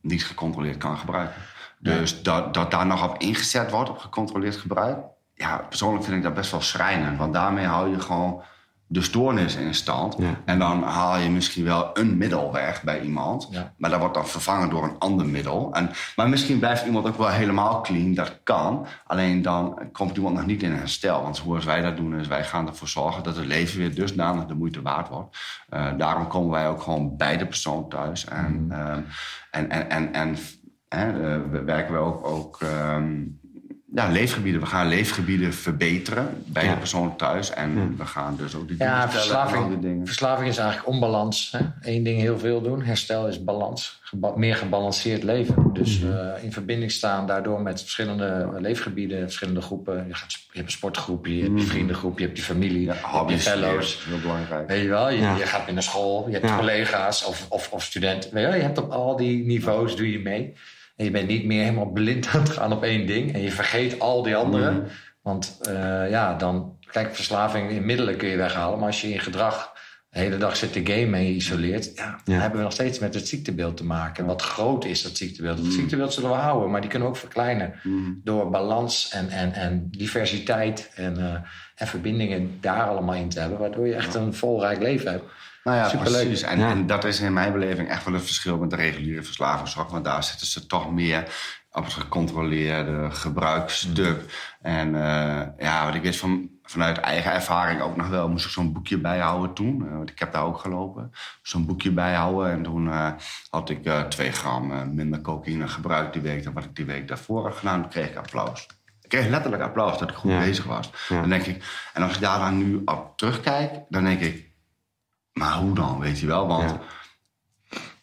niet gecontroleerd kan gebruiken. Dus dat, dat daar nog op ingezet wordt, op gecontroleerd gebruik. Ja, persoonlijk vind ik dat best wel schrijnend. Want daarmee hou je gewoon de stoornis in stand. En dan haal je misschien wel een middel weg bij iemand. Maar dat wordt dan vervangen door een ander middel. En, maar misschien blijft iemand ook wel helemaal clean. Dat kan. Alleen dan komt iemand nog niet in herstel. Want zoals wij dat doen, is wij gaan ervoor zorgen dat het leven weer dusdanig de moeite waard wordt. Uh, daarom komen wij ook gewoon bij de persoon thuis. En, mm. uh, en, en, en, en Hè, uh, werken we ook, ook um, ja, leefgebieden. We gaan leefgebieden verbeteren bij de persoon thuis. En we gaan dus ook die dingen ja, verslaving, dingen. Verslaving is eigenlijk onbalans. Eén ding heel veel doen. Herstel is balans. meer gebalanceerd leven. Dus mm in verbinding staan daardoor met verschillende leefgebieden, verschillende groepen. Je, gaat, je hebt een sportgroep, je hebt je mhm. vriendengroep, je hebt je familie, ja, je hebt je fellows. Heel belangrijk. Weet je wel, je, je gaat naar school, je hebt collega's of, of, of studenten. Weet je, wel, je hebt op al die niveaus doe je mee. En je bent niet meer helemaal blind aan het gaan op één ding. En je vergeet al die andere. Mm. Want uh, ja, dan... Kijk, verslaving in middelen kun je weghalen. Maar als je in gedrag de hele dag zit te gamen en je isoleert... Ja, dan hebben we nog steeds met het ziektebeeld te maken. Wat groot is dat ziektebeeld? Dat mm. ziektebeeld zullen we houden, maar die kunnen we ook verkleinen. Mm. Door balans en, en, en diversiteit en, uh, en verbindingen daar allemaal in te hebben. Waardoor je echt een volrijk leven hebt. Nou ja, Superleuk. precies. En, en, dat is in mijn beleving echt wel het verschil met de reguliere verslavingszorg. Want daar zitten ze toch meer op het gecontroleerde gebruiksstuk. Mm. En uh, ja, wat ik weet van, vanuit eigen ervaring ook nog wel, moest ik zo'n boekje bijhouden toen. Uh, want ik heb daar ook gelopen. Zo'n boekje bijhouden. En toen uh, had ik twee gram minder cocaïne gebruikt die week dan wat ik die week daarvoor had gedaan. Toen kreeg ik applaus. Ik kreeg letterlijk applaus dat ik goed bezig was. Dan denk ik, en als ik daar dan nu op terugkijk, dan denk ik maar hoe dan, weet je wel? Want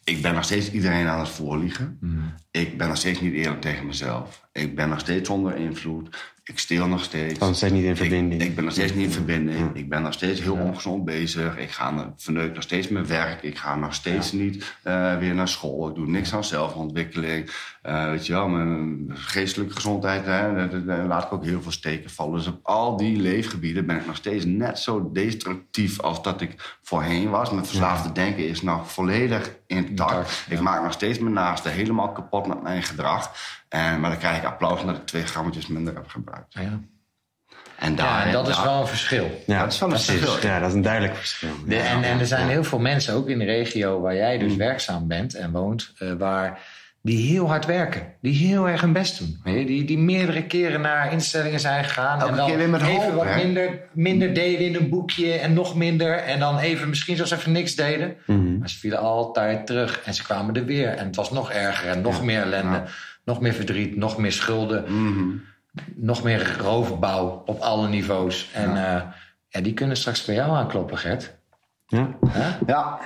ik ben nog steeds iedereen aan het voorliegen. Mm. Ik ben nog steeds niet eerlijk tegen mezelf. Ik ben nog steeds onder invloed. Ik steel nog steeds. nog steeds niet in verbinding. Ik, ik ben nog steeds niet in verbinding. Ik ben nog steeds heel ongezond bezig. Ik ga verneuk nog steeds mijn werk. Ik ga nog steeds niet uh, weer naar school. Ik doe niks aan zelfontwikkeling. Uh, weet je wel, mijn geestelijke gezondheid, hè, daar laat ik ook heel veel steken vallen. Dus op al die leefgebieden ben ik nog steeds net zo destructief als dat ik voorheen was. Mijn verslaafde denken is nog volledig intact. Ik maak nog steeds mijn naasten helemaal kapot met mijn gedrag. En, maar dan krijg ik applaus omdat ik twee grammetjes minder heb gebruikt. Ja. En, daar, ja, dat is wel een verschil. Ja, dat is wel een verschil. Ja, dat is een duidelijk verschil. en, en er zijn heel veel mensen, ook in de regio waar jij dus mm. werkzaam bent en woont, uh, waar die heel hard werken. Die heel erg hun best doen. Die, die meerdere keren naar instellingen zijn gegaan. Elke en dan keer weer met even wat minder, minder deden in een boekje en nog minder. En dan even misschien zelfs even niks deden. Mhm. Maar ze vielen altijd terug en ze kwamen er weer. En het was nog erger en nog meer ellende. Nog meer verdriet, nog meer schulden. Mhm. Nog meer roofbouw op alle niveaus. En ja. Uh, ja, die kunnen straks bij jou aankloppen, Gert. Ja. ja.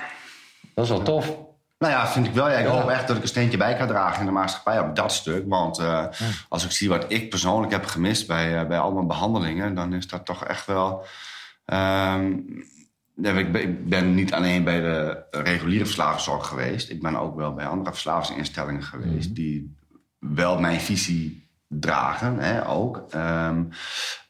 Dat is wel tof. Nou ja, vind ik wel. Ja, ik hoop echt dat ik een steentje bij kan dragen in de maatschappij op dat stuk. Want uh, als ik zie wat ik persoonlijk heb gemist bij, uh, bij al mijn behandelingen, dan is dat toch echt wel. Um, ik ben niet alleen bij de reguliere verslavingszorg geweest. Ik ben ook wel bij andere verslavingsinstellingen geweest. Mm. Die wel mijn visie dragen, hè, ook. Um,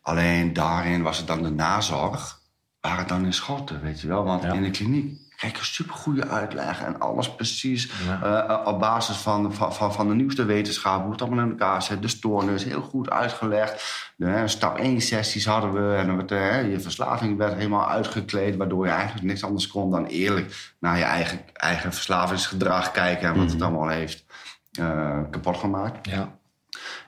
alleen daarin was het dan de nazorg. Waar het dan in schotten, weet je wel. Want ja. in de kliniek krijg je super goede uitleg en alles precies uh, op basis van, van, van de nieuwste wetenschap, hoe het allemaal in elkaar zit, de stoornis, heel goed uitgelegd. De, stap 1 sessies hadden we en werd, uh, je verslaving werd helemaal uitgekleed, waardoor je eigenlijk niks anders kon dan eerlijk naar je eigen, eigen verslavingsgedrag kijken en wat het mhm. allemaal heeft uh, kapot gemaakt. Ja.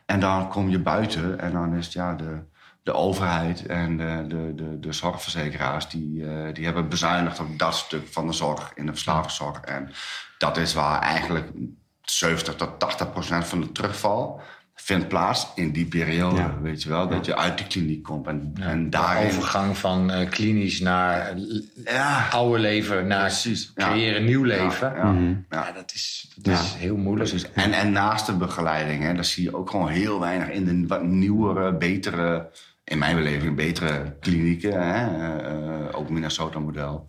En dan kom je buiten en dan is het ja, de, de overheid en de, de, de, de zorgverzekeraars... Die, uh, die hebben bezuinigd op dat stuk van de zorg in de verslavingszorg. En dat is waar eigenlijk 70 tot 80 procent van de terugval vindt plaats in die periode. Ja. Weet je wel, dat je uit die kliniek komt. En, en De daarin... overgang van eh, klinisch naar eh, Ja, oude leven, naar Precies, creëren nieuw leven. Ja, Mhm. ja. Dat is, dat is heel moeilijk. Precies. En, en naast de begeleiding, hè, daar zie je ook gewoon heel weinig in de wat nieuwere, betere, in mijn beleving, betere klinieken. Hè, eh, ook Minnesota-model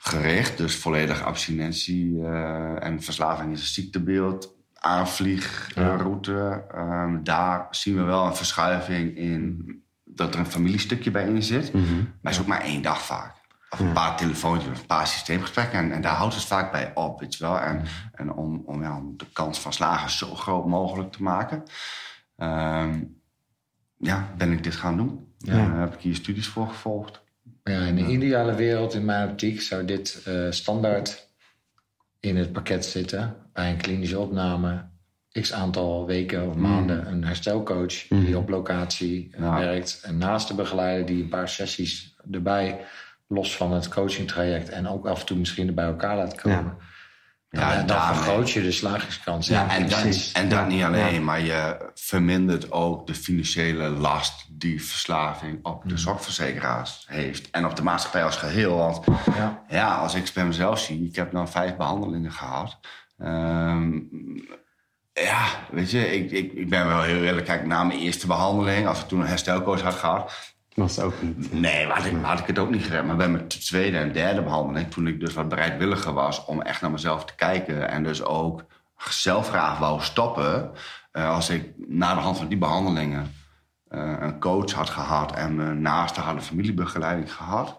gericht. Dus volledig abstinentie en verslaving is een ziektebeeld. Aanvliegroute. Ehm, daar zien we wel een verschuiving in dat er een familiestukje bij in zit. Maar het is ook maar één dag vaak. Of een paar telefoontjes, een paar systeemgesprekken. En, en daar houdt het vaak bij op, weet je wel. En, en om, om, ja, om de kans van slagen zo groot mogelijk te maken... ehm, ja, ben ik dit gaan doen. Ja. Daar heb ik hier studies voor gevolgd. Ja, in de ideale wereld, in mijn optiek, zou dit eh, standaard in het pakket zitten. Bij een klinische opname, x aantal weken of maanden, een herstelcoach die op locatie eh, Ja. werkt. En naast de begeleider die een paar sessies erbij, los van het coachingtraject en ook af en toe misschien er bij elkaar laat komen. Ja, Ja, dan vergroot je de slagingskans. Ja, en dat, en dat niet alleen, maar je vermindert ook de financiële last die verslaving op Mm. de zorgverzekeraars heeft. En op de maatschappij als geheel. Want Ja. ja, als ik het bij mezelf zie, ik heb dan vijf behandelingen gehad. Ehm, ja, weet je, ik, ik, ik ben wel heel eerlijk. Kijk, na mijn eerste behandeling, als ik toen een herstelcoach had gehad, Was het ook niet. Nee, had ik, had ik het ook niet gered. Maar bij mijn tweede en derde behandeling, toen ik dus wat bereidwilliger was om echt naar mezelf te kijken en dus ook zelf graag wou stoppen, eh, als ik na de hand van die behandelingen eh, een coach had gehad en mijn naasten hadden familiebegeleiding gehad.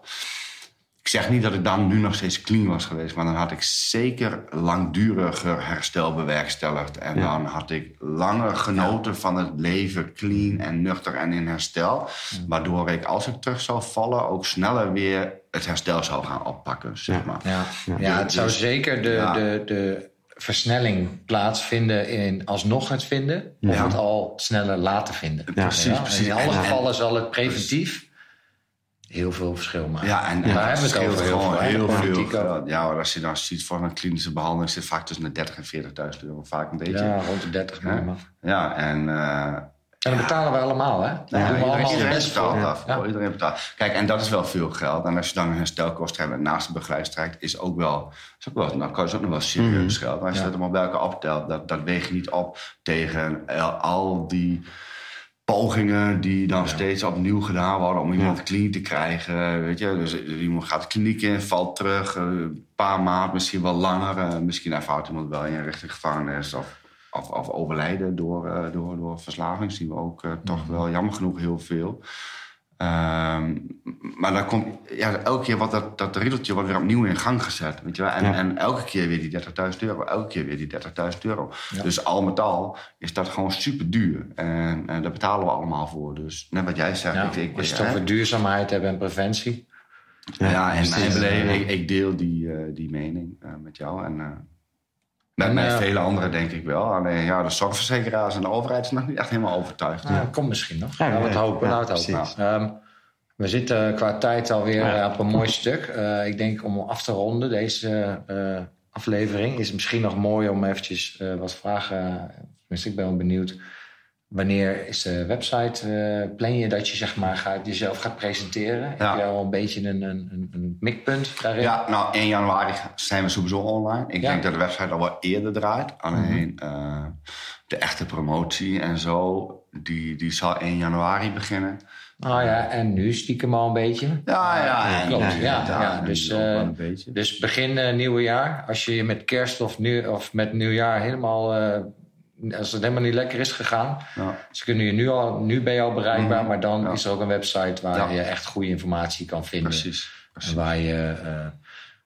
Ik zeg niet dat ik dan nu nog steeds clean was geweest, maar dan had ik zeker langduriger herstel bewerkstelligd. En Ja. dan had ik langer genoten van het leven clean en nuchter en in herstel. Waardoor ik, als ik terug zou vallen, ook sneller weer het herstel zou gaan oppakken, zeg Ja. maar. Ja, ja het zou Dus- zeker de, ja. de, de versnelling plaatsvinden in alsnog het vinden, of Ja. het al sneller laten vinden. Precies, Ja, precies. In alle En- gevallen zal het preventief heel veel verschil maken. Ja, en, Daar en hebben we het over heel veel, heel veel. Ja, maar als je dan ziet voor een klinische behandeling zit vaak tussen de 30 en 40.000 euro. Vaak een beetje. Ja, Ja, rond de 30 minimaal. en eh, En dat betalen we allemaal, hè? Ja, doen we iedereen, allemaal iedereen best betaalt daarvoor. Ja. Iedereen betaalt. Kijk, en dat is wel veel geld. En als je dan een herstelkost hebt en naast de begeleidstraject, is ook wel, is ook wel, nou, kan ook nog wel serieus geld. Maar als je Ja. dat allemaal bij elkaar optelt, dat, dat weeg je niet op tegen al die pogingen die dan steeds opnieuw gedaan worden om iemand clean te krijgen. Weet je, dus iemand gaat de kliniek in, valt terug, eh, een paar maanden, misschien wel langer. eh, misschien ervaart iemand wel in richting gevangenis of, of, of overlijden door, eh, door, door verslaving. zien we ook eh, toch wel jammer genoeg heel veel. Ehm, maar dan komt, ja, elke keer wordt dat, dat riedeltje wordt weer opnieuw in gang gezet. Weet je wel? En, Ja. en elke keer weer die 30.000 euro, elke keer weer die 30.000 euro. Dus al met al is dat gewoon super duur. En, en daar betalen we allemaal voor. Dus net wat jij zegt. Ja, ik, ik, als je het over duurzaamheid hebben en preventie. ja, en ik, ik deel die, eh, die mening eh, met jou. En, eh, met En, mij eh, vele anderen denk ik wel. Alleen ja, de zorgverzekeraars en de overheid zijn nog niet echt helemaal overtuigd. Ja, komt misschien nog. Ja, Ja, we ja, hopen. ja, laten we het hopen. Ehm, we zitten qua tijd alweer Ja. eh, op een mooi stuk. Eh, ik denk om af te ronden deze eh, aflevering is het misschien nog mooi om eventjes eh, wat vragen. Tenminste, ik ben wel benieuwd. Wanneer is de website? eh plan je dat je zeg maar gaat, jezelf gaat presenteren? Ja. Heb je al een beetje een, een, een, een mikpunt daarin? Ja, nou 1 januari zijn we sowieso online. Ik Ja. denk dat de website al wel eerder draait. Alleen eh, de echte promotie en zo, die, die zal 1 januari beginnen. Ah ja, en nu stiekem al een beetje. Ja, ja, klopt. Ja, ja, dus, beetje. Dus begin eh, nieuwe jaar, als je met kerst of, nieuw, of met nieuwjaar helemaal, als het helemaal niet lekker is gegaan, Ja. ze kunnen je nu al, nu ben je al bereikbaar, Mhm. maar dan Ja. is er ook een website waar Ja. je echt goede informatie kan vinden. Precies. En precies. waar je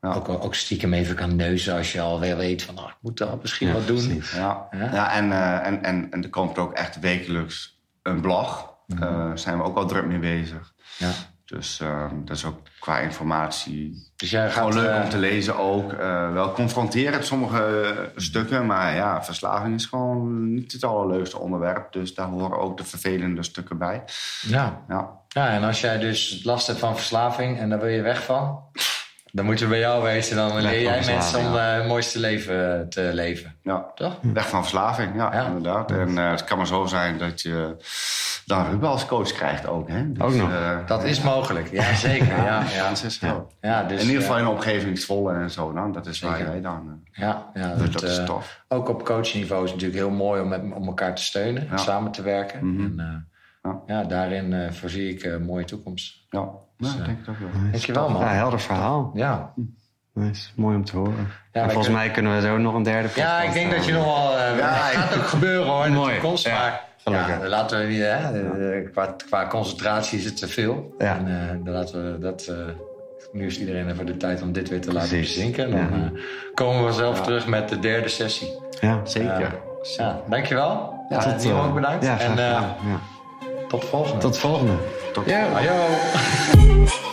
eh, ook, ook stiekem even kan neuzen als je alweer weet van, nou, ik moet daar misschien wat doen. Ja, Ja. ja en, eh, en, en, en er komt ook echt wekelijks een blog. Daar zijn we ook al druk mee bezig. Ja. Dus ehm, dat is ook qua informatie Dus jij gaat, gewoon leuk eh, om te lezen ook. Eh, wel confronterend sommige eh, stukken. Maar ja, verslaving is gewoon niet het allerleukste onderwerp. Dus daar horen ook de vervelende stukken bij. ja. Ja, ja, en als jij dus last hebt van verslaving en daar wil je weg van, Dan moeten we bij jou wezen. Dan leer jij mensen om eh, het mooiste leven te leven. Ja. Toch? Weg van verslaving, ja, Ja. inderdaad. En eh, het kan maar zo zijn dat je dan Ruben als coach krijgt ook. Hè? Dus, Ook nog. eh, Dat is mogelijk. Ja, zeker. Ja, ja. is groot. Ja, dus, in ieder geval ja. in een omgeving is vol en zo. Nou, dat is waar Zeker. jij dan... Ja, ja Dus dat, dat is eh, tof. Ook op coachniveau is het natuurlijk heel mooi om, met, om elkaar te steunen, Ja. samen te werken. Mhm. En, eh, Ja. ja. daarin eh, voorzie ik een mooie toekomst. Ja, ja Dus, dat eh, denk ik ook wel. Dankjewel, man. Ja, helder verhaal. Ja, Nice. Mooi om te horen. en wij volgens kunnen- mij kunnen we zo nog een derde podcast ja ik denk dat je nog wel... eh, Ja, het gaat ook gebeuren hoor, in de toekomst. Ja, Maar gelukkig. ja, laten we niet... Hè, de- de- qua, qua concentratie is het te veel. Ja. En eh, dan laten we dat... eh, nu is iedereen even de tijd om dit weer te laten Precies. bezinken. En dan Ja. eh, komen we zelf terug met de derde sessie. Ja, Zeker. Ja, ja dankjewel. Ja, Tot, Nimo eh, ook bedankt. Ja, en eh, ja. tot de volgende. Tot de volgende. Tot Ja. Ajo.